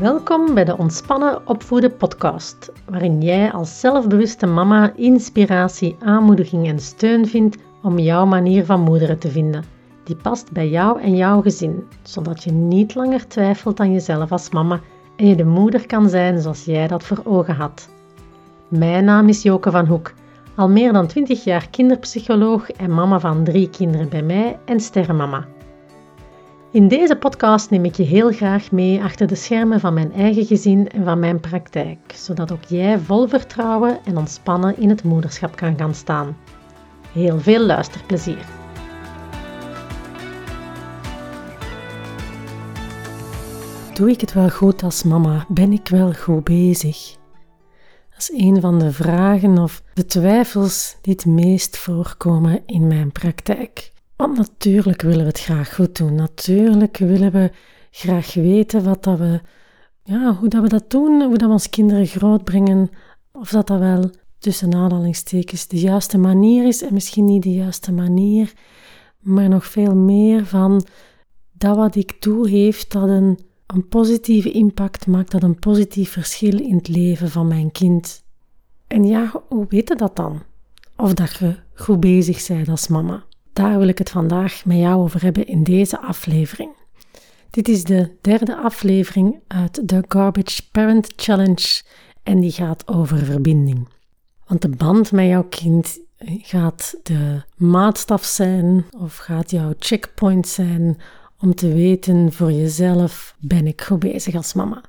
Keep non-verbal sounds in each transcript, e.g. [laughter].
Welkom bij de Ontspannen Opvoeden podcast, waarin jij als zelfbewuste mama inspiratie, aanmoediging en steun vindt om jouw manier van moederen te vinden, die past bij jou en jouw gezin, zodat je niet langer twijfelt aan jezelf als mama en je de moeder kan zijn zoals jij dat voor ogen had. Mijn naam is Joke van Hoek, al meer dan 20 jaar kinderpsycholoog en mama van drie kinderen bij mij en sterrenmama. In deze podcast neem ik je heel graag mee achter de schermen van mijn eigen gezin en van mijn praktijk, zodat ook jij vol vertrouwen en ontspannen in het moederschap kan gaan staan. Heel veel luisterplezier! Doe ik het wel goed als mama? Ben ik wel goed bezig? Dat is een van de vragen of de twijfels die het meest voorkomen in mijn praktijk. Want natuurlijk willen we het graag goed doen. Natuurlijk willen we graag weten wat dat we, ja, hoe dat we dat doen, hoe dat we onze kinderen grootbrengen. Of dat dat wel tussen aanhalingstekens de juiste manier is en misschien niet de juiste manier, maar nog veel meer van dat wat ik doe heeft dat een, een positieve impact, maakt dat een positief verschil in het leven van mijn kind. En ja, hoe weet je dat dan? Of dat je goed bezig bent als mama. Daar wil ik het vandaag met jou over hebben in deze aflevering. Dit is de derde aflevering uit de Garbage Parent Challenge en die gaat over verbinding. Want de band met jouw kind gaat de maatstaf zijn of gaat jouw checkpoint zijn om te weten voor jezelf ben ik goed bezig als mama.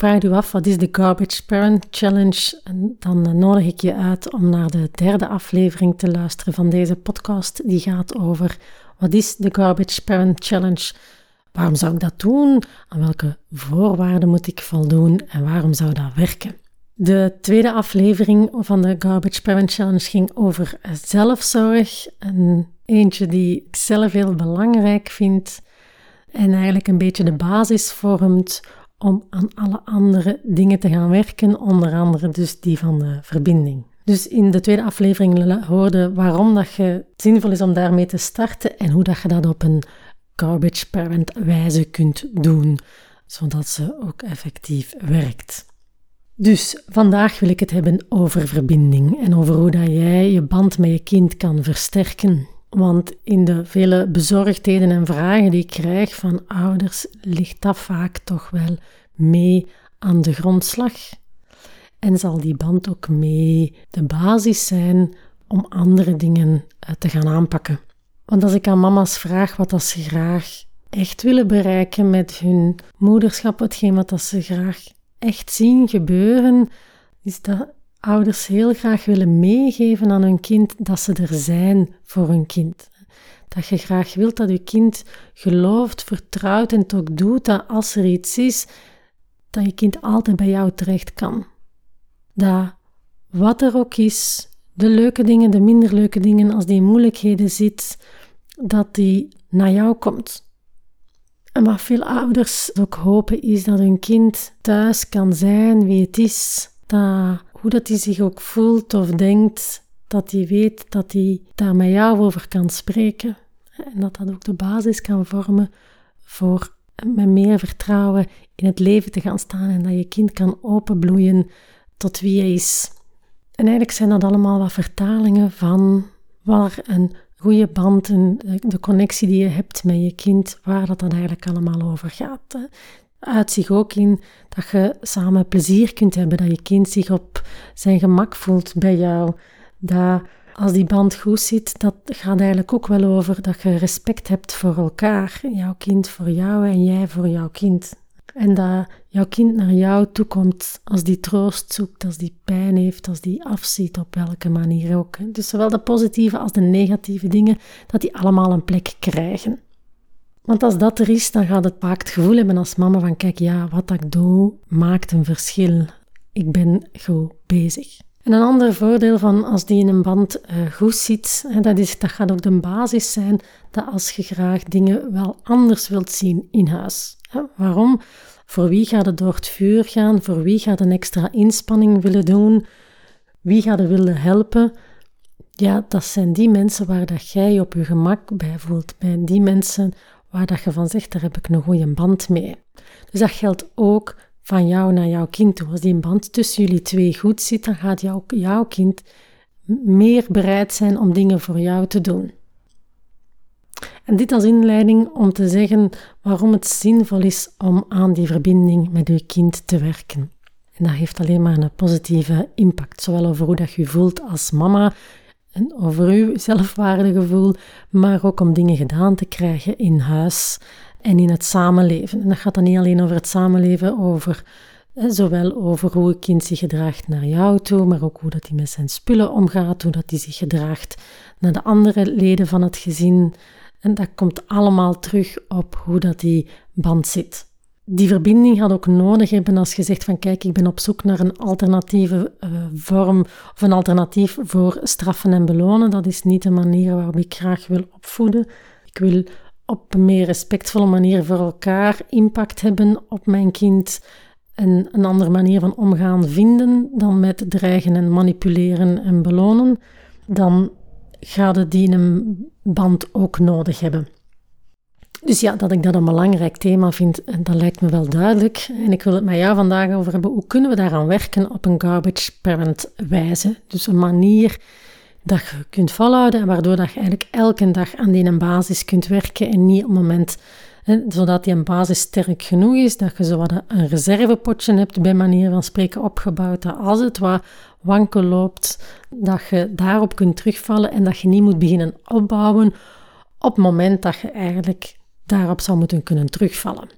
Vraag je af wat is de Garbage Parent Challenge en dan nodig ik je uit om naar de derde aflevering te luisteren van deze podcast. Die gaat over wat is de Garbage Parent Challenge? Waarom zou ik dat doen? Aan welke voorwaarden moet ik voldoen en waarom zou dat werken? De tweede aflevering van de Garbage Parent Challenge ging over zelfzorg. En eentje die ik zelf heel belangrijk vind en eigenlijk een beetje de basis vormt om aan alle andere dingen te gaan werken, onder andere dus die van de verbinding. Dus in de tweede aflevering hoorde waarom dat je zinvol is om daarmee te starten en hoe dat je dat op een garbage parent wijze kunt doen, zodat ze ook effectief werkt. Dus vandaag wil ik het hebben over verbinding en over hoe dat jij je band met je kind kan versterken. Want in de vele bezorgdheden en vragen die ik krijg van ouders, ligt dat vaak toch wel mee aan de grondslag. En zal die band ook mee de basis zijn om andere dingen eh, te gaan aanpakken. Want als ik aan mama's vraag wat dat ze graag echt willen bereiken met hun moederschap, hetgeen wat dat ze graag echt zien gebeuren, is dat ouders heel graag willen meegeven aan hun kind dat ze er zijn voor hun kind. Dat je graag wilt dat je kind gelooft, vertrouwt en het ook doet dat als er iets is, dat je kind altijd bij jou terecht kan. Dat wat er ook is, de leuke dingen, de minder leuke dingen, als die in moeilijkheden zit, dat die naar jou komt. En wat veel ouders ook hopen is dat hun kind thuis kan zijn wie het is, dat hoe dat hij zich ook voelt of denkt, dat hij weet dat hij daar met jou over kan spreken. En dat dat ook de basis kan vormen voor met meer vertrouwen in het leven te gaan staan en dat je kind kan openbloeien tot wie hij is. En eigenlijk zijn dat allemaal wat vertalingen van waar een goede band en de connectie die je hebt met je kind, waar dat dan eigenlijk allemaal over gaat uit zich ook in dat je samen plezier kunt hebben, dat je kind zich op zijn gemak voelt bij jou. Dat als die band goed zit, dat gaat eigenlijk ook wel over dat je respect hebt voor elkaar. Jouw kind voor jou en jij voor jouw kind. En dat jouw kind naar jou toekomt als die troost zoekt, als die pijn heeft, als die afziet, op welke manier ook. Dus zowel de positieve als de negatieve dingen, dat die allemaal een plek krijgen. Want als dat er is, dan gaat het vaak het gevoel hebben als mama van kijk, ja, wat ik doe maakt een verschil. Ik ben goed bezig. En een ander voordeel van als die in een band uh, goed zit, dat, is, dat gaat ook de basis zijn dat als je graag dingen wel anders wilt zien in huis. Waarom? Voor wie gaat het door het vuur gaan? Voor wie gaat een extra inspanning willen doen? Wie gaat er willen helpen? Ja, dat zijn die mensen waar dat jij op je gemak bij voelt. Bij die mensen waar dat je van zegt, daar heb ik een goede band mee. Dus dat geldt ook van jou naar jouw kind toe. Als die band tussen jullie twee goed zit, dan gaat jouw, jouw kind meer bereid zijn om dingen voor jou te doen. En dit als inleiding om te zeggen waarom het zinvol is om aan die verbinding met uw kind te werken. En dat heeft alleen maar een positieve impact, zowel over hoe dat je voelt als mama en over uw zelfwaardegevoel, maar ook om dingen gedaan te krijgen in huis en in het samenleven. En dat gaat dan niet alleen over het samenleven, over Zowel over hoe een kind zich gedraagt naar jou toe, maar ook hoe dat hij met zijn spullen omgaat, hoe dat hij zich gedraagt naar de andere leden van het gezin. En dat komt allemaal terug op hoe dat die band zit. Die verbinding gaat ook nodig hebben als je zegt van kijk, ik ben op zoek naar een alternatieve uh, vorm of een alternatief voor straffen en belonen. Dat is niet de manier waarop ik graag wil opvoeden. Ik wil op een meer respectvolle manier voor elkaar impact hebben op mijn kind en een andere manier van omgaan vinden dan met dreigen en manipuleren en belonen, dan gaat het die een band ook nodig hebben. Dus ja, dat ik dat een belangrijk thema vind, dat lijkt me wel duidelijk. En ik wil het met jou vandaag over hebben. Hoe kunnen we daaraan werken op een garbage parent wijze? Dus een manier dat je kunt volhouden en waardoor dat je eigenlijk elke dag aan die basis kunt werken en niet op het moment zodat die basis sterk genoeg is, dat je zo een reservepotje hebt, bij manier van spreken opgebouwd, dat als het wat wankel loopt, dat je daarop kunt terugvallen en dat je niet moet beginnen opbouwen op het moment dat je eigenlijk daarop zou moeten kunnen terugvallen.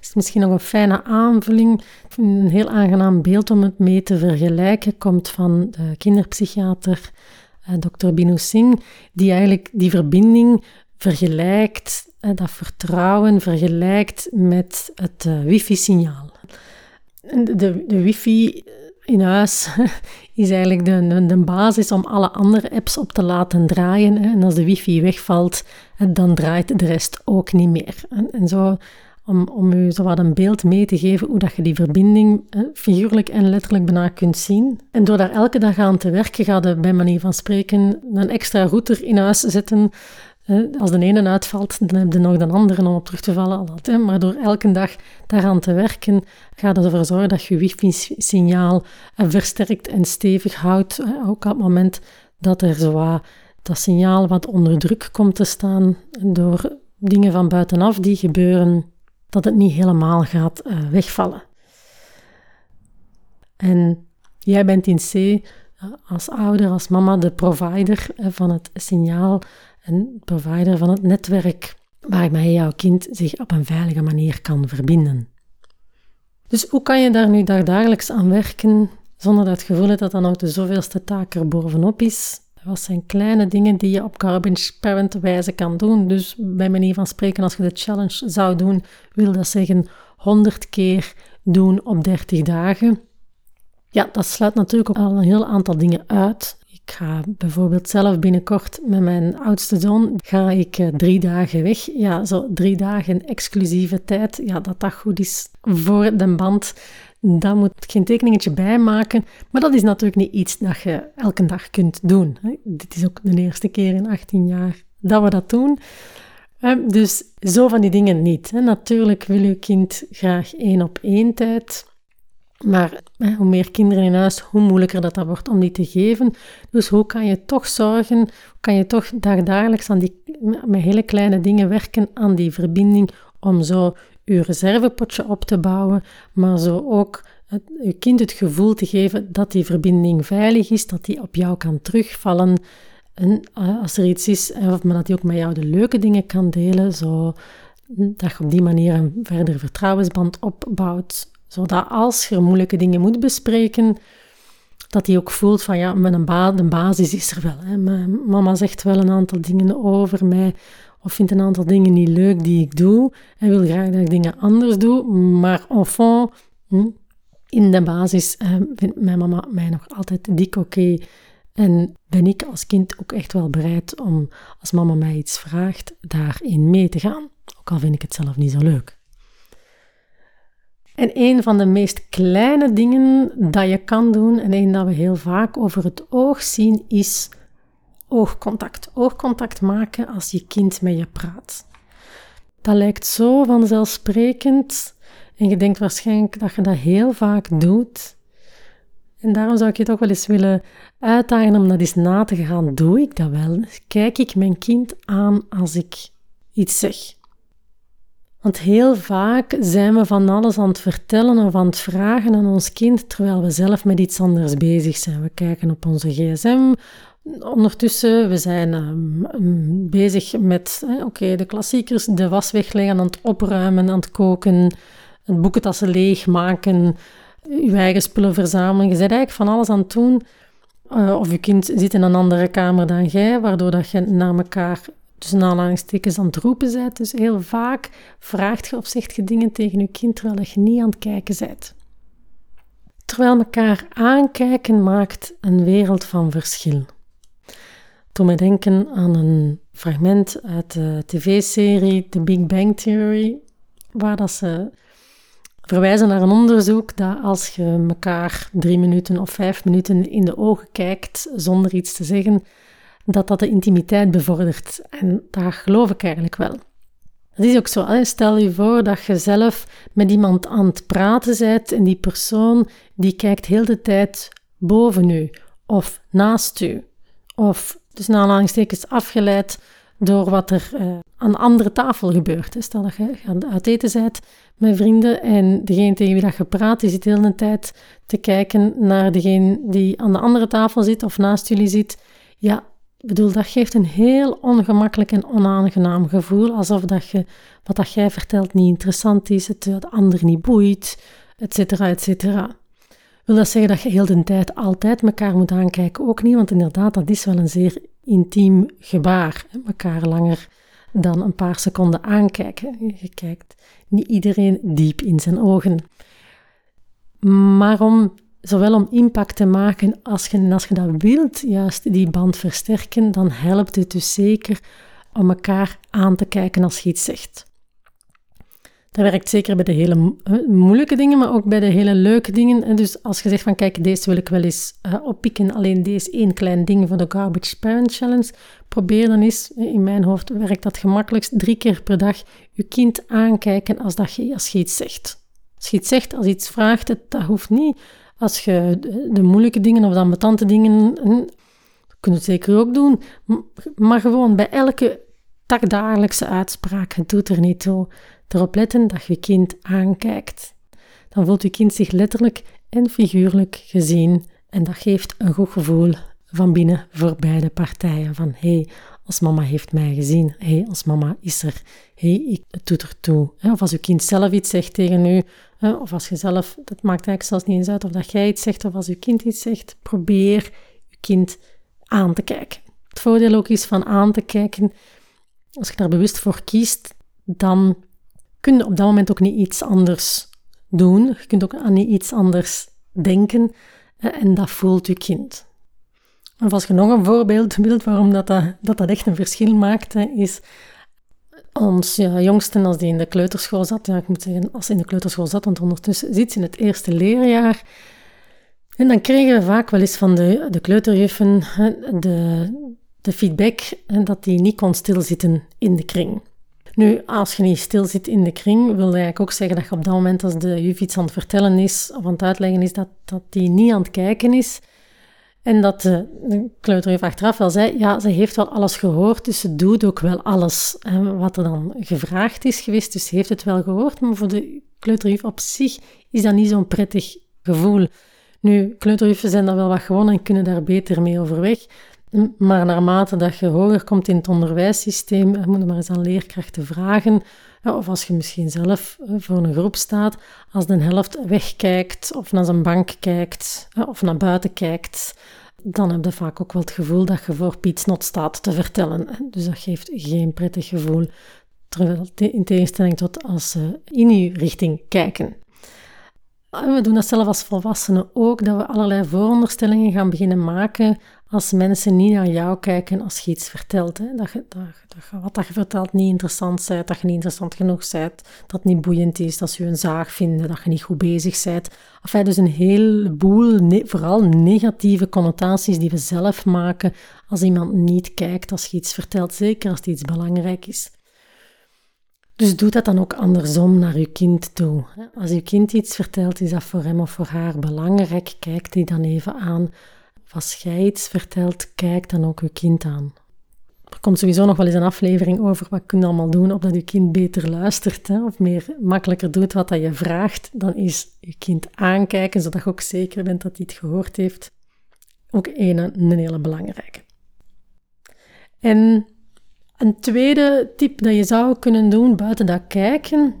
is misschien nog een fijne aanvulling. Een heel aangenaam beeld om het mee te vergelijken komt van de kinderpsychiater eh, Dr. Binu Singh, die eigenlijk die verbinding vergelijkt dat vertrouwen vergelijkt met het uh, wifi-signaal. De, de wifi in huis [laughs] is eigenlijk de, de, basis om alle andere apps op te laten draaien. En als de wifi wegvalt, dan draait de rest ook niet meer. En, en zo, om, om u zo wat een beeld mee te geven hoe dat je die verbinding figuurlijk en letterlijk bijna kunt zien. En door daar elke dag aan te werken, ga je bij manier van spreken een extra router in huis zetten als de ene uitvalt, dan heb je nog de andere om op terug te vallen. Maar door elke dag daaraan te werken, gaat het ervoor zorgen dat je wifi-signaal versterkt en stevig houdt. Ook op het moment dat er zo dat signaal wat onder druk komt te staan door dingen van buitenaf die gebeuren, dat het niet helemaal gaat eh, wegvallen. En jij bent in C als ouder, als mama, de provider van het signaal een provider van het netwerk waarmee jouw kind zich op een veilige manier kan verbinden. Dus hoe kan je daar nu dagelijks aan werken zonder dat gevoel hebt dat dan ook de zoveelste taak er bovenop is? Wat zijn kleine dingen die je op garbage parent wijze kan doen? Dus bij manier van spreken, als je de challenge zou doen, wil dat zeggen 100 keer doen op 30 dagen. Ja, dat sluit natuurlijk al een heel aantal dingen uit. Ik ga bijvoorbeeld zelf binnenkort met mijn oudste zoon, ga ik eh, drie dagen weg. Ja, zo drie dagen exclusieve tijd. Ja, dat dat goed is voor de band. Daar moet ik geen tekeningetje bij maken. Maar dat is natuurlijk niet iets dat je elke dag kunt doen. Dit is ook de eerste keer in 18 jaar dat we dat doen. Dus zo van die dingen niet. Natuurlijk wil je kind graag één op één tijd. Maar hoe meer kinderen in huis, hoe moeilijker dat, dat wordt om die te geven. Dus hoe kan je toch zorgen, hoe kan je toch dagelijks aan die, met hele kleine dingen werken aan die verbinding om zo je reservepotje op te bouwen, maar zo ook het, je kind het gevoel te geven dat die verbinding veilig is, dat die op jou kan terugvallen. En eh, als er iets is, eh, maar dat hij ook met jou de leuke dingen kan delen, zo, dat je op die manier een verder vertrouwensband opbouwt zodat als je moeilijke dingen moet bespreken, dat hij ook voelt van ja, mijn ba basis is er wel. Hè. Mijn mama zegt wel een aantal dingen over mij of vindt een aantal dingen niet leuk die ik doe en wil graag dat ik dingen anders doe, maar enfin, hm, in de basis eh, vindt mijn mama mij nog altijd dik oké. En ben ik als kind ook echt wel bereid om, als mama mij iets vraagt, daarin mee te gaan. Ook al vind ik het zelf niet zo leuk. En een van de meest kleine dingen dat je kan doen, en een dat we heel vaak over het oog zien, is oogcontact. Oogcontact maken als je kind met je praat. Dat lijkt zo vanzelfsprekend. En je denkt waarschijnlijk dat je dat heel vaak doet. En daarom zou ik je toch wel eens willen uitdagen om dat eens na te gaan. Doe ik dat wel? Kijk ik mijn kind aan als ik iets zeg? Want heel vaak zijn we van alles aan het vertellen of aan het vragen aan ons kind, terwijl we zelf met iets anders bezig zijn. We kijken op onze gsm. Ondertussen, we zijn um, bezig met oké, de klassiekers, de was wegleggen, aan het opruimen, aan het koken, het boekentassen leegmaken, je eigen spullen verzamelen. Je bent eigenlijk van alles aan het doen. Uh, of je kind zit in een andere kamer dan jij, waardoor dat je naar elkaar tussen aanhalingstekens aan het roepen bent. Dus heel vaak vraagt je of zegt je dingen tegen je kind terwijl je niet aan het kijken bent. Terwijl elkaar aankijken maakt een wereld van verschil. Toen me denken aan een fragment uit de tv-serie The Big Bang Theory, waar dat ze verwijzen naar een onderzoek dat als je elkaar drie minuten of vijf minuten in de ogen kijkt zonder iets te zeggen, dat dat de intimiteit bevordert. En daar geloof ik eigenlijk wel. Dat is ook zo. Stel je voor dat je zelf met iemand aan het praten bent en die persoon die kijkt heel de tijd boven u of naast u. Of dus na aanhalingstekens afgeleid door wat er uh, aan de andere tafel gebeurt. Stel dat je aan het eten bent met vrienden en degene tegen wie dat je praat, die zit de hele tijd te kijken naar degene die aan de andere tafel zit of naast jullie zit. Ja, bedoel, dat geeft een heel ongemakkelijk en onaangenaam gevoel, alsof dat je, wat dat jij vertelt niet interessant is, het de ander niet boeit, et cetera, et cetera. Wil dat zeggen dat je heel de tijd altijd elkaar moet aankijken? Ook niet, want inderdaad, dat is wel een zeer intiem gebaar. Elkaar langer dan een paar seconden aankijken. Je kijkt niet iedereen diep in zijn ogen. Maar om zowel om impact te maken als je, als je dat wilt, juist die band versterken, dan helpt het dus zeker om elkaar aan te kijken als je iets zegt. Dat werkt zeker bij de hele moeilijke dingen, maar ook bij de hele leuke dingen. En dus als je zegt van kijk, deze wil ik wel eens uh, oppikken, alleen deze één klein ding voor de Garbage Parent Challenge, probeer dan eens, in mijn hoofd werkt dat gemakkelijkst, drie keer per dag je kind aankijken als, dat je, als iets zegt. Als je iets zegt, als iets vraagt, dat hoeft niet als je de moeilijke dingen of de ambetante dingen, hm, kun je het zeker ook doen, maar gewoon bij elke dagelijkse uitspraak, het doet er niet toe, erop letten dat je kind aankijkt. Dan voelt je kind zich letterlijk en figuurlijk gezien en dat geeft een goed gevoel van binnen voor beide partijen. Van hey, als mama heeft mij gezien. Hé, hey, als mama is er. Hé, hey, ik, het doet er toe. Of als je kind zelf iets zegt tegen u, of als je zelf, dat maakt eigenlijk zelfs niet eens uit of dat jij iets zegt of als je kind iets zegt, probeer je kind aan te kijken. Het voordeel ook is van aan te kijken, als je daar bewust voor kiest, dan kun je op dat moment ook niet iets anders doen. Je kunt ook aan niet iets anders denken en dat voelt je kind. Of als je nog een voorbeeld wilt waarom dat, dat, dat, echt een verschil maakt, is ons ja, jongste, als die in de kleuterschool zat, ja, ik moet zeggen, als ze in de kleuterschool zat, want ondertussen zit ze in het eerste leerjaar. En dan kregen we vaak wel eens van de, de kleuterjuffen de, de feedback dat die niet kon stilzitten in de kring. Nu, als je niet stil zit in de kring, wil eigenlijk ook zeggen dat je op dat moment als de juf iets aan het vertellen is of aan het uitleggen is, dat, dat die niet aan het kijken is. En dat de, de kleuterjuf achteraf wel zei, ja, ze heeft wel alles gehoord, dus ze doet ook wel alles hè, wat er dan gevraagd is geweest, dus ze heeft het wel gehoord, maar voor de kleuterjuf op zich is dat niet zo'n prettig gevoel. Nu, kleuterjuffen zijn daar wel wat gewoon en kunnen daar beter mee overweg. Maar naarmate dat je hoger komt in het onderwijssysteem, moet je maar eens aan leerkrachten vragen, of als je misschien zelf voor een groep staat, als de helft wegkijkt, of naar zijn bank kijkt, of naar buiten kijkt, dan heb je vaak ook wel het gevoel dat je voor Piet Snot staat te vertellen. Dus dat geeft geen prettig gevoel, terwijl in tegenstelling tot als ze in je richting kijken. We doen dat zelf als volwassenen ook, dat we allerlei vooronderstellingen gaan beginnen maken als mensen niet naar jou kijken als je iets vertelt. Hè? Dat, je, dat, dat, wat dat je vertelt niet interessant bent, dat je niet interessant genoeg bent, dat het niet boeiend is, dat ze je een zaag vinden, dat je niet goed bezig bent. Enfin, dus een heleboel, vooral negatieve connotaties die we zelf maken als iemand niet kijkt als je iets vertelt, zeker als het iets belangrijk is. Dus doe dat dan ook andersom naar je kind toe. Als je kind iets vertelt, is dat voor hem of voor haar belangrijk. Kijk die dan even aan. Als jij iets vertelt, kijk dan ook je kind aan. Er komt sowieso nog wel eens een aflevering over wat kun je allemaal doen opdat je kind beter luistert hè, of meer makkelijker doet wat dat je vraagt. Dan is je kind aankijken, zodat je ook zeker bent dat hij het gehoord heeft. Ook een, een hele belangrijke. En een tweede tip dat je zou kunnen doen buiten dat kijken,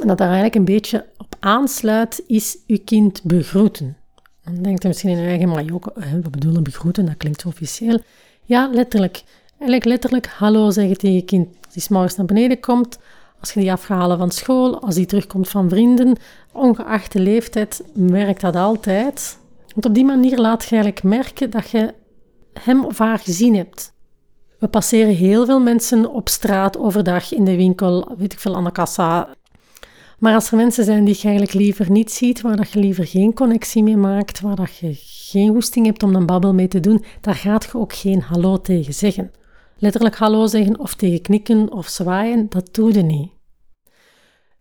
en dat daar eigenlijk een beetje op aansluit, is je kind begroeten. Dan denkt je misschien in eigen, maar ook, we bedoelen begroeten, dat klinkt officieel. Ja, letterlijk. Eigenlijk letterlijk hallo zeggen tegen je kind. Als hij morgens naar beneden komt, als je die afhalen van school, als hij terugkomt van vrienden, ongeacht de leeftijd, werkt dat altijd. Want op die manier laat je eigenlijk merken dat je hem of haar gezien hebt. We passeren heel veel mensen op straat, overdag, in de winkel, weet ik veel, aan de kassa. Maar als er mensen zijn die je eigenlijk liever niet ziet, waar dat je liever geen connectie mee maakt, waar dat je geen hoesting hebt om een babbel mee te doen, daar gaat je ook geen hallo tegen zeggen. Letterlijk hallo zeggen of tegen knikken of zwaaien, dat doe je niet.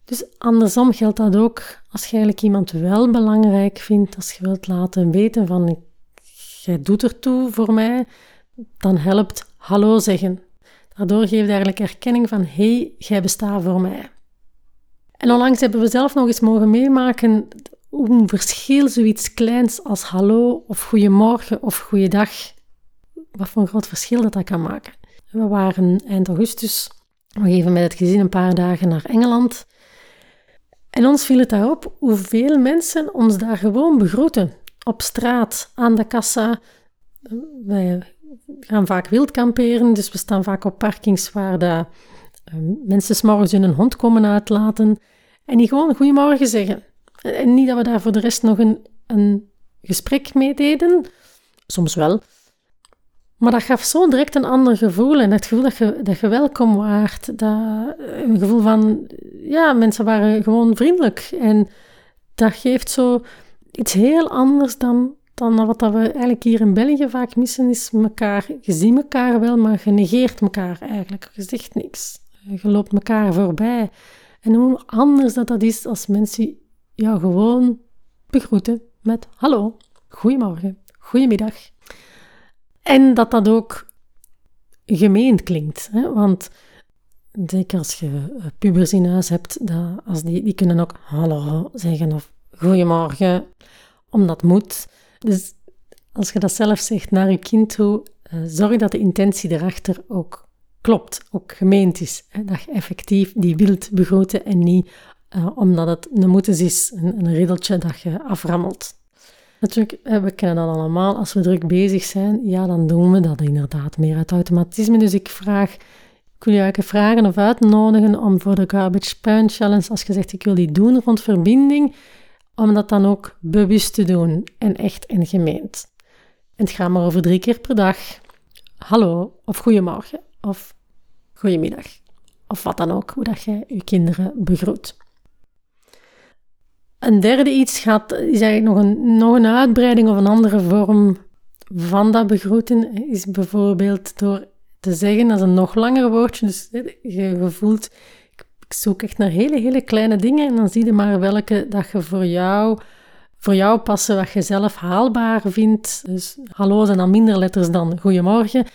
Dus andersom geldt dat ook als je eigenlijk iemand wel belangrijk vindt, als je wilt laten weten van jij doet ertoe voor mij, dan helpt hallo zeggen. Daardoor geef je eigenlijk erkenning van hé, hey, jij bestaat voor mij. En onlangs hebben we zelf nog eens mogen meemaken hoe een verschil zoiets kleins als hallo of goedemorgen of goeiedag, wat voor een groot verschil dat dat kan maken. We waren eind augustus nog even met het gezin een paar dagen naar Engeland. En ons viel het daarop hoeveel mensen ons daar gewoon begroeten. Op straat, aan de kassa. Wij gaan vaak wild kamperen, dus we staan vaak op parkings waar de, mensen s'morgens hun hond komen uitlaten en die gewoon goedemorgen zeggen. En niet dat we daar voor de rest nog een, een gesprek mee deden, soms wel. Maar dat gaf zo direct een ander gevoel en het gevoel dat je, dat je welkom waart. Dat, een gevoel van, ja, mensen waren gewoon vriendelijk. En dat geeft zo iets heel anders dan dan wat we eigenlijk hier in België vaak missen, is elkaar. Je ziet elkaar wel, maar je negeert elkaar eigenlijk. Je zegt niks. Je loopt elkaar voorbij. En hoe anders dat dat is als mensen jou gewoon begroeten met hallo, goedemorgen, goedemiddag. En dat dat ook gemeen klinkt. Hè? Want zeker als je pubers in huis hebt, dat als die, die kunnen ook hallo zeggen of goedemorgen, omdat moet. Dus als je dat zelf zegt naar je kind toe, uh, zorg dat de intentie erachter ook klopt, ook gemeend is. Hè? Dat je effectief die wilt begroeten en niet uh, omdat het een moetes is, een, een riddeltje dat je aframmelt. Natuurlijk, we kennen dat allemaal. Als we druk bezig zijn, ja, dan doen we dat inderdaad meer uit automatisme. Dus ik vraag, ik wil je eigenlijk vragen of uitnodigen om voor de Garbage Puin Challenge, als je zegt ik wil die doen rond verbinding, om dat dan ook bewust te doen en echt en gemeend. En het gaat maar over drie keer per dag. Hallo of goedemorgen of goedemiddag. Of wat dan ook, hoe dat jij je kinderen begroet. Een derde iets gaat, is eigenlijk nog een, nog een uitbreiding of een andere vorm van dat begroeten. Is bijvoorbeeld door te zeggen, dat is een nog langer woordje, dus je voelt ik zoek echt naar hele, hele kleine dingen en dan zie je maar welke dat je voor jou, voor jou passen, wat je zelf haalbaar vindt. Dus hallo zijn dan minder letters dan goedemorgen.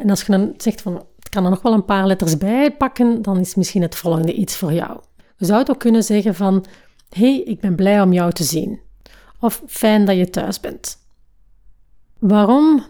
En als je dan zegt van, ik kan er nog wel een paar letters bij pakken, dan is misschien het volgende iets voor jou. Je zou het ook kunnen zeggen van, hey, ik ben blij om jou te zien. Of fijn dat je thuis bent. Waarom?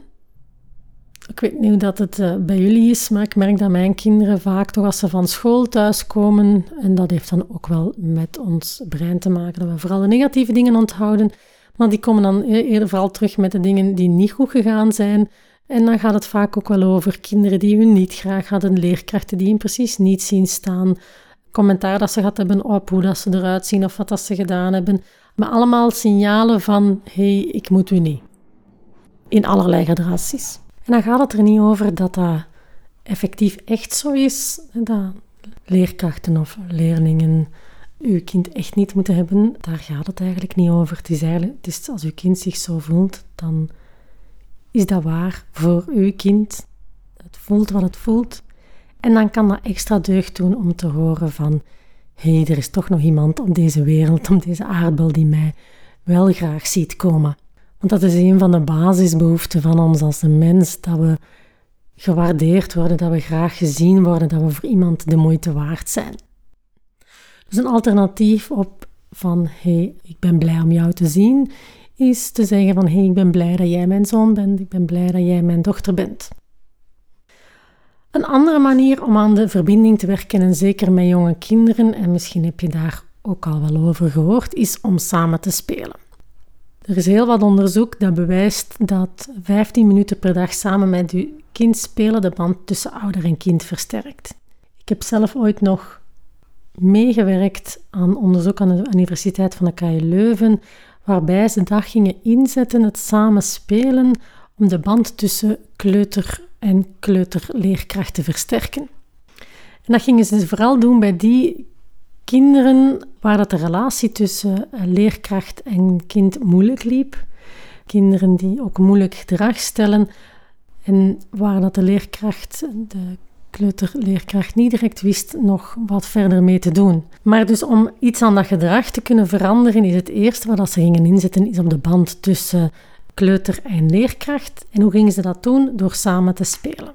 Ik weet niet hoe dat het uh, bij jullie is, maar ik merk dat mijn kinderen vaak toch als ze van school thuiskomen, en dat heeft dan ook wel met ons brein te maken, dat we vooral de negatieve dingen onthouden, maar die komen dan e-, eerder vooral terug met de dingen die niet goed gegaan zijn. En dan gaat het vaak ook wel over kinderen die hun niet graag hadden, leerkrachten die hem precies niet zien staan, commentaar dat ze gehad hebben op hoe dat ze eruit zien of wat dat ze gedaan hebben. Maar allemaal signalen van, hey, ik moet u niet. In allerlei gradaties. En dan gaat het er niet over dat dat effectief echt zo is, dat leerkrachten of leerlingen uw kind echt niet moeten hebben. Daar gaat het eigenlijk niet over. Het is eigenlijk, het is als uw kind zich zo voelt, dan is dat waar voor uw kind. Het voelt wat het voelt. En dan kan dat extra deugd doen om te horen van hé, hey, er is toch nog iemand op deze wereld, op deze aardbol die mij wel graag ziet komen. Want dat is een van de basisbehoeften van ons als een mens, dat we gewaardeerd worden, dat we graag gezien worden, dat we voor iemand de moeite waard zijn. Dus een alternatief op van hé, hey, ik ben blij om jou te zien, is te zeggen van hey, ik ben blij dat jij mijn zoon bent, ik ben blij dat jij mijn dochter bent. Een andere manier om aan de verbinding te werken, en zeker met jonge kinderen, en misschien heb je daar ook al wel over gehoord, is om samen te spelen. Er is heel wat onderzoek dat bewijst dat 15 minuten per dag samen met je kind spelen de band tussen ouder en kind versterkt. Ik heb zelf ooit nog meegewerkt aan onderzoek aan de Universiteit van de KU Leuven, waarbij ze dat gingen inzetten, het samen spelen, om de band tussen kleuter en kleuterleerkracht te versterken. En dat gingen ze vooral doen bij die kinderen waar dat de relatie tussen eh, leerkracht en kind moeilijk liep. Kinderen die ook moeilijk gedrag stellen en waar dat de leerkracht, de kleuterleerkracht, niet direct wist nog wat verder mee te doen. Maar dus om iets aan dat gedrag te kunnen veranderen, is het eerste wat ze gingen inzetten, is op de band tussen kleuter en leerkracht. En hoe gingen ze dat doen? Door samen te spelen.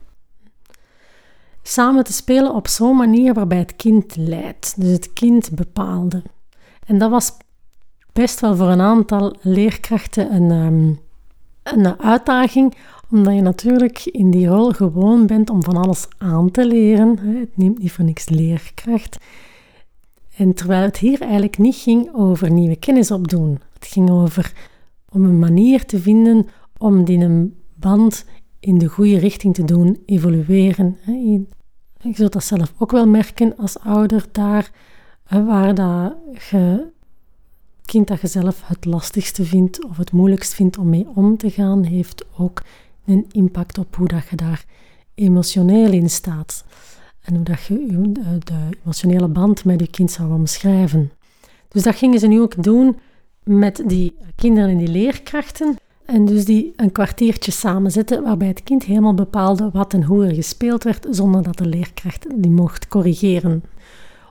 Samen te spelen op zo'n manier waarbij het kind leidt, dus het kind bepaalde. En dat was best wel voor een aantal leerkrachten een, um, een uitdaging, omdat je natuurlijk in die rol gewoon bent om van alles aan te leren. Het neemt niet voor niks leerkracht. En terwijl het hier eigenlijk niet ging over nieuwe kennis opdoen. Het ging over om een manier te vinden om die een band in de goede richting te doen evolueren. Je zult dat zelf ook wel merken als ouder daar waar dat je kind dat je zelf het lastigste vindt of het moeilijkst vindt om mee om te gaan, heeft ook een impact op hoe dat je daar emotioneel in staat. En hoe dat je de emotionele band met je kind zou omschrijven. Dus dat gingen ze nu ook doen met die kinderen en die leerkrachten. En dus die een kwartiertje samenzetten, waarbij het kind helemaal bepaalde wat en hoe er gespeeld werd, zonder dat de leerkracht die mocht corrigeren.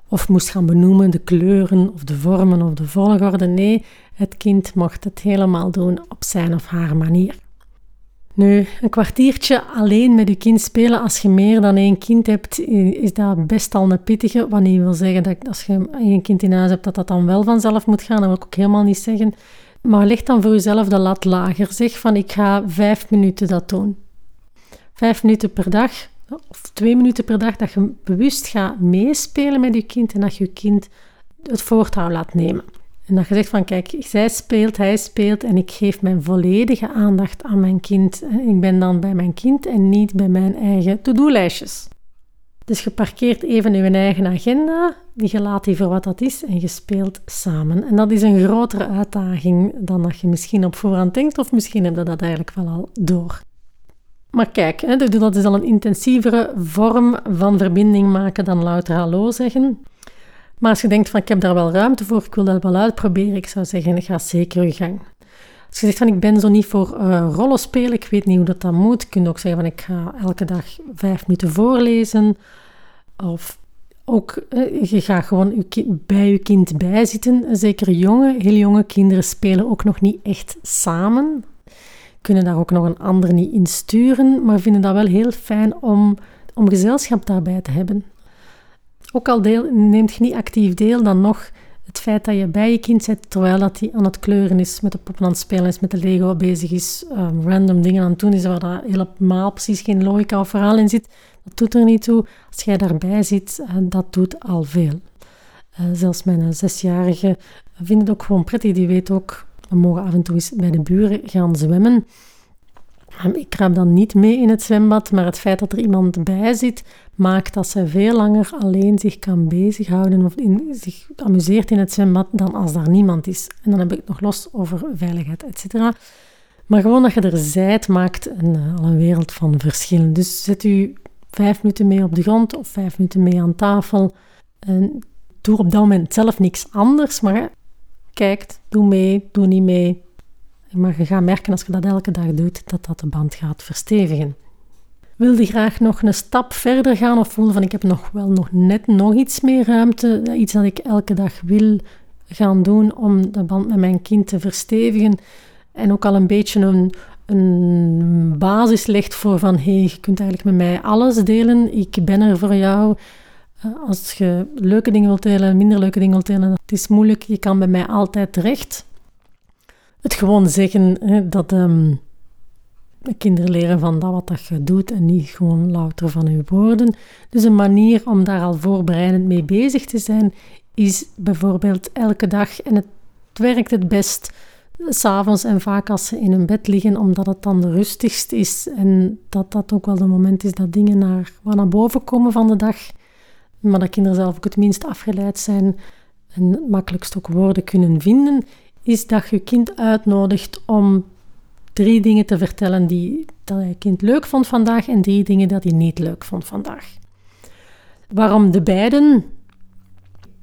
Of moest gaan benoemen de kleuren of de vormen of de volgorde. Nee, het kind mocht het helemaal doen op zijn of haar manier. Nu, een kwartiertje alleen met je kind spelen als je meer dan één kind hebt, is dat best al een pittige. Wat niet wil zeggen dat als je één kind in huis hebt, dat dat dan wel vanzelf moet gaan. Dat wil ik ook helemaal niet zeggen. Maar leg dan voor jezelf de lat lager. Zeg van ik ga vijf minuten dat doen. Vijf minuten per dag, of twee minuten per dag, dat je bewust gaat meespelen met je kind en dat je je kind het voortouw laat nemen. En dat je zegt van kijk, zij speelt, hij speelt en ik geef mijn volledige aandacht aan mijn kind. Ik ben dan bij mijn kind en niet bij mijn eigen to-do-lijstjes. Dus je parkeert even je eigen agenda, je laat die voor wat dat is en je speelt samen. En dat is een grotere uitdaging dan dat je misschien op voorhand denkt, of misschien heb je dat eigenlijk wel al door. Maar kijk, dus dat is al een intensievere vorm van verbinding maken dan louter hallo zeggen. Maar als je denkt van ik heb daar wel ruimte voor, ik wil dat wel uitproberen, ik zou zeggen, ga zeker je gang. Als je zegt van ik ben zo niet voor uh, rollen spelen, ik weet niet hoe dat dan moet, kun je ook zeggen van ik ga elke dag vijf minuten voorlezen. Of ook, uh, je gaat gewoon bij je kind bijzitten. Zeker jonge, heel jonge kinderen spelen ook nog niet echt samen. Kunnen daar ook nog een ander niet in sturen, maar vinden dat wel heel fijn om, om gezelschap daarbij te hebben. Ook al deel, neemt je niet actief deel, dan nog het feit dat je bij je kind zit terwijl dat hij aan het kleuren is, met de poppen aan het spelen is, met de Lego bezig is, um, random dingen aan het doen is waar dat helemaal precies geen logica of verhaal in zit, dat doet er niet toe. Als jij daarbij zit, uh, dat doet al veel. Uh, zelfs mijn zesjarige vindt het ook gewoon prettig. Die weet ook, we mogen af en toe eens bij de buren gaan zwemmen. Ik krab dan niet mee in het zwembad, maar het feit dat er iemand bij zit, maakt dat ze veel langer alleen zich kan bezighouden of zich amuseert in het zwembad dan als daar niemand is. En dan heb ik het nog los over veiligheid, etc. Maar gewoon dat je er zijt, maakt een, eh, al een wereld van verschil. Dus zet u vijf minuten mee op de grond of vijf minuten mee aan tafel. En doe op dat moment zelf niks anders, maar kijk, doe mee, doe niet mee, maar je gaat merken als je dat elke dag doet, dat dat de band gaat verstevigen. wilde graag nog een stap verder gaan of voelde van ik heb nog wel nog net nog iets meer ruimte, iets dat ik elke dag wil gaan doen om de band met mijn kind te verstevigen en ook al een beetje een, een basis legt voor van hé, hey, je kunt eigenlijk met mij alles delen, ik ben er voor jou. Eh, als je leuke dingen wilt delen, minder leuke dingen wilt delen, het is moeilijk, je kan bij mij altijd terecht. Het gewoon zeggen hè, dat um, kinderen leren van dat wat dat je doet en niet gewoon louter van je woorden. Dus een manier om daar al voorbereidend mee bezig te zijn, is bijvoorbeeld elke dag, en het werkt het best s'avonds en vaak als ze in hun bed liggen, omdat het dan de rustigst is en dat dat ook wel de moment is dat dingen naar, wat naar boven komen van de dag, maar dat kinderen zelf ook het minst afgeleid zijn en het makkelijkst ook woorden kunnen vinden, is dat je kind uitnodigt om drie dingen te vertellen die dat je kind leuk vond vandaag en drie dingen dat hij niet leuk vond vandaag. Waarom de beiden?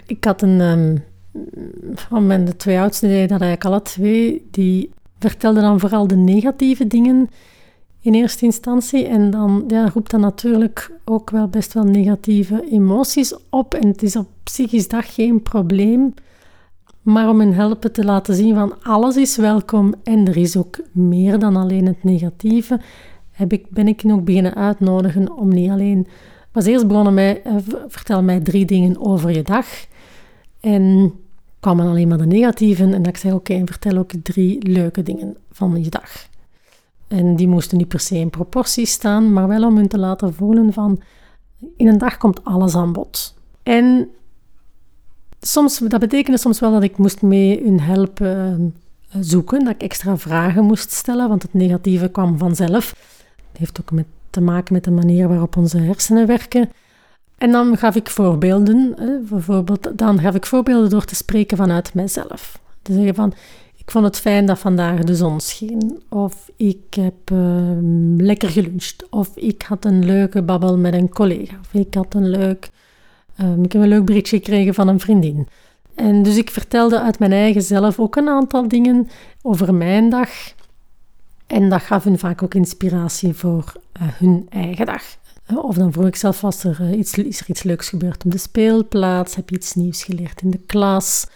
Ik had een, um, van mijn twee oudste deden dat eigenlijk alle twee, die vertelden dan vooral de negatieve dingen in eerste instantie. En dan ja, roept dat natuurlijk ook wel best wel negatieve emoties op. En het is op zich is dat geen probleem. Maar om hen helpen te laten zien van alles is welkom en er is ook meer dan alleen het negatieve, heb ik, ben ik ook beginnen uitnodigen om niet alleen... Was eerst begonnen mij, uh, vertel mij drie dingen over je dag. En kwamen alleen maar de negatieve. En ik zei, oké, vertel ook drie leuke dingen van je dag. En die moesten niet per se in proportie staan, maar wel om hun te laten voelen van... In een dag komt alles aan bod. En soms, dat betekende soms wel dat ik moest mee hun helpen uh, zoeken, dat ik extra vragen moest stellen, want het negatieve kwam vanzelf. Het heeft ook te maken met de manier waarop onze hersenen werken. En dan gaf ik voorbeelden. bijvoorbeeld, dan gaf ik voorbeelden door te spreken vanuit mijzelf. Te zeggen van, ik vond het fijn dat vandaag de zon scheen. Of ik heb ehm, lekker geluncht. Of ik had een leuke babbel met een collega. Of ik had een leuk Um, ik heb een leuk berichtje gekregen van een vriendin. En dus ik vertelde uit mijn eigen zelf ook een aantal dingen over mijn dag. En dat gaf hun vaak ook inspiratie voor uh, hun eigen dag. Of dan vroeg ik zelf, was er, uh, iets, is er iets leuks gebeurd op de speelplaats? Heb je iets nieuws geleerd in de klas?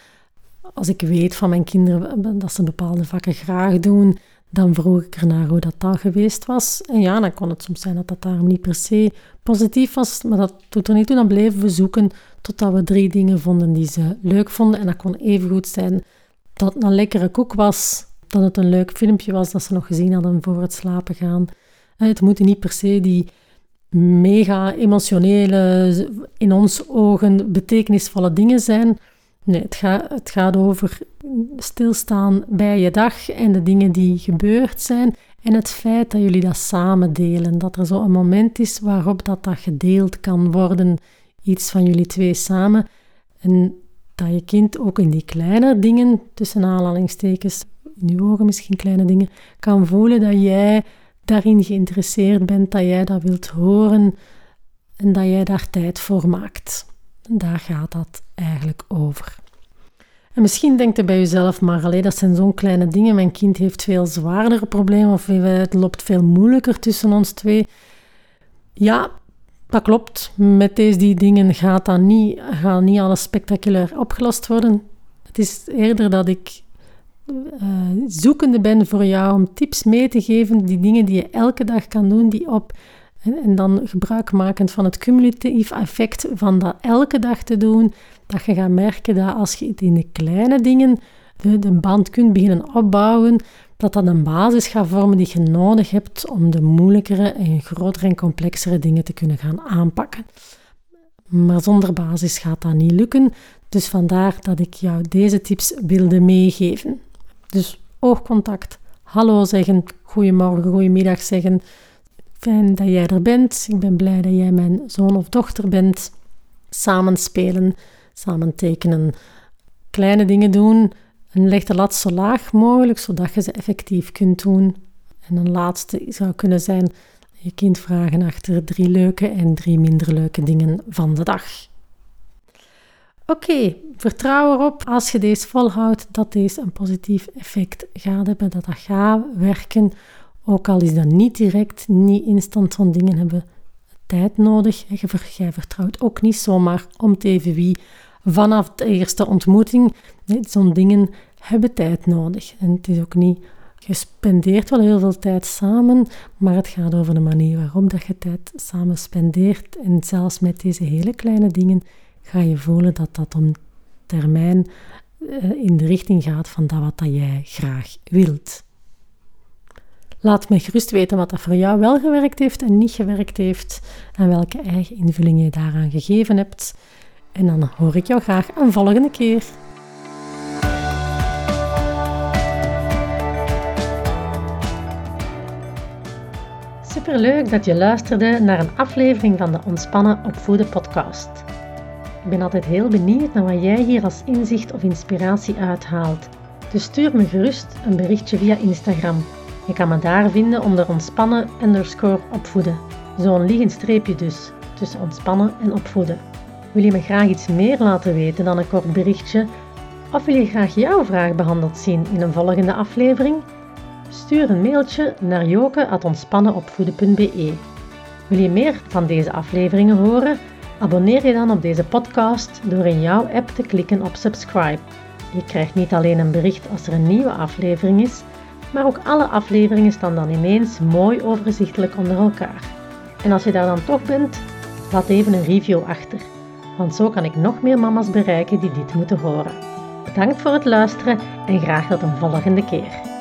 Als ik weet van mijn kinderen dat ze bepaalde vakken graag doen, dan vroeg ik ernaar hoe dat dan geweest was. En ja, dan kon het soms zijn dat dat daarom niet per se positief was, maar dat doet er niet toe. Dan bleven we zoeken totdat we drie dingen vonden die ze leuk vonden. En dat kon even goed zijn dat het een lekkere koek was, dat het een leuk filmpje was dat ze nog gezien hadden voor het slapen gaan. Het moeten niet per se die mega emotionele, in ons ogen betekenisvolle dingen zijn. Nee, het, gaat, het gaat over stilstaan bij je dag en de dingen die gebeurd zijn. En het feit dat jullie dat samen delen. Dat er zo een moment is waarop dat, dat gedeeld kan worden. Iets van jullie twee samen. En dat je kind ook in die kleine dingen, tussen aanhalingstekens, in je ogen misschien kleine dingen, kan voelen dat jij daarin geïnteresseerd bent, dat jij dat wilt horen en dat jij daar tijd voor maakt. Daar gaat dat eigenlijk over. En misschien denkt je bij jezelf, maar alleen dat zijn zo'n kleine dingen. Mijn kind heeft veel zwaardere problemen of het loopt veel moeilijker tussen ons twee. Ja, dat klopt. Met deze die dingen gaat dat niet, gaat niet alles spectaculair opgelost worden. Het is eerder dat ik uh, zoekende ben voor jou om tips mee te geven, die dingen die je elke dag kan doen, die op en dan gebruikmakend van het cumulatief effect van dat elke dag te doen, dat je gaat merken dat als je het in de kleine dingen de, de band kunt beginnen opbouwen, dat dat een basis gaat vormen die je nodig hebt om de moeilijkere en grotere en complexere dingen te kunnen gaan aanpakken. Maar zonder basis gaat dat niet lukken, dus vandaar dat ik jou deze tips wilde meegeven. Dus oogcontact, hallo zeggen, goedemorgen, goedemiddag zeggen, Fijn dat jij er bent. Ik ben blij dat jij mijn zoon of dochter bent. Samen spelen, samen tekenen, kleine dingen doen. En leg de lat zo laag mogelijk, zodat je ze effectief kunt doen. En een laatste zou kunnen zijn je kind vragen achter drie leuke en drie minder leuke dingen van de dag. Oké, vertrouw erop als je deze volhoudt dat deze een positief effect gaat hebben, dat dat gaat werken Ook al is dat niet direct, niet instant, van dingen hebben tijd nodig. Jij vertrouwt ook niet zomaar om even wie vanaf de eerste ontmoeting. Zo'n dingen hebben tijd nodig. En het is ook niet je spendeert wel heel veel tijd samen, maar het gaat over de manier waarop dat je tijd samen spendeert. En zelfs met deze hele kleine dingen ga je voelen dat dat om termijn eh, in de richting gaat van dat wat jij graag wilt. Laat me gerust weten wat dat voor jou wel gewerkt heeft en niet gewerkt heeft en welke eigen invulling je daaraan gegeven hebt. En dan hoor ik jou graag een volgende keer. Superleuk dat je luisterde naar een aflevering van de Ontspannen Opvoeden podcast. Ik ben altijd heel benieuwd naar wat jij hier als inzicht of inspiratie uithaalt. Dus stuur me gerust een berichtje via Instagram. Je kan me daar vinden onder ontspannen underscore opvoeden. Zo'n liggend streepje dus, tussen ontspannen en opvoeden. Wil je me graag iets meer laten weten dan een kort berichtje? Of wil je graag jouw vraag behandeld zien in een volgende aflevering? Stuur een mailtje naar joke.ontspannenopvoeden.be. Wil je meer van deze afleveringen horen? Abonneer je dan op deze podcast door in jouw app te klikken op subscribe. Je krijgt niet alleen een bericht als er een nieuwe aflevering is, maar ook alle afleveringen staan dan ineens mooi overzichtelijk onder elkaar. En als je daar dan toch bent, laat even een review achter, want zo kan ik nog meer mama's bereiken die dit moeten horen. Bedankt voor het luisteren en graag tot een volgende keer.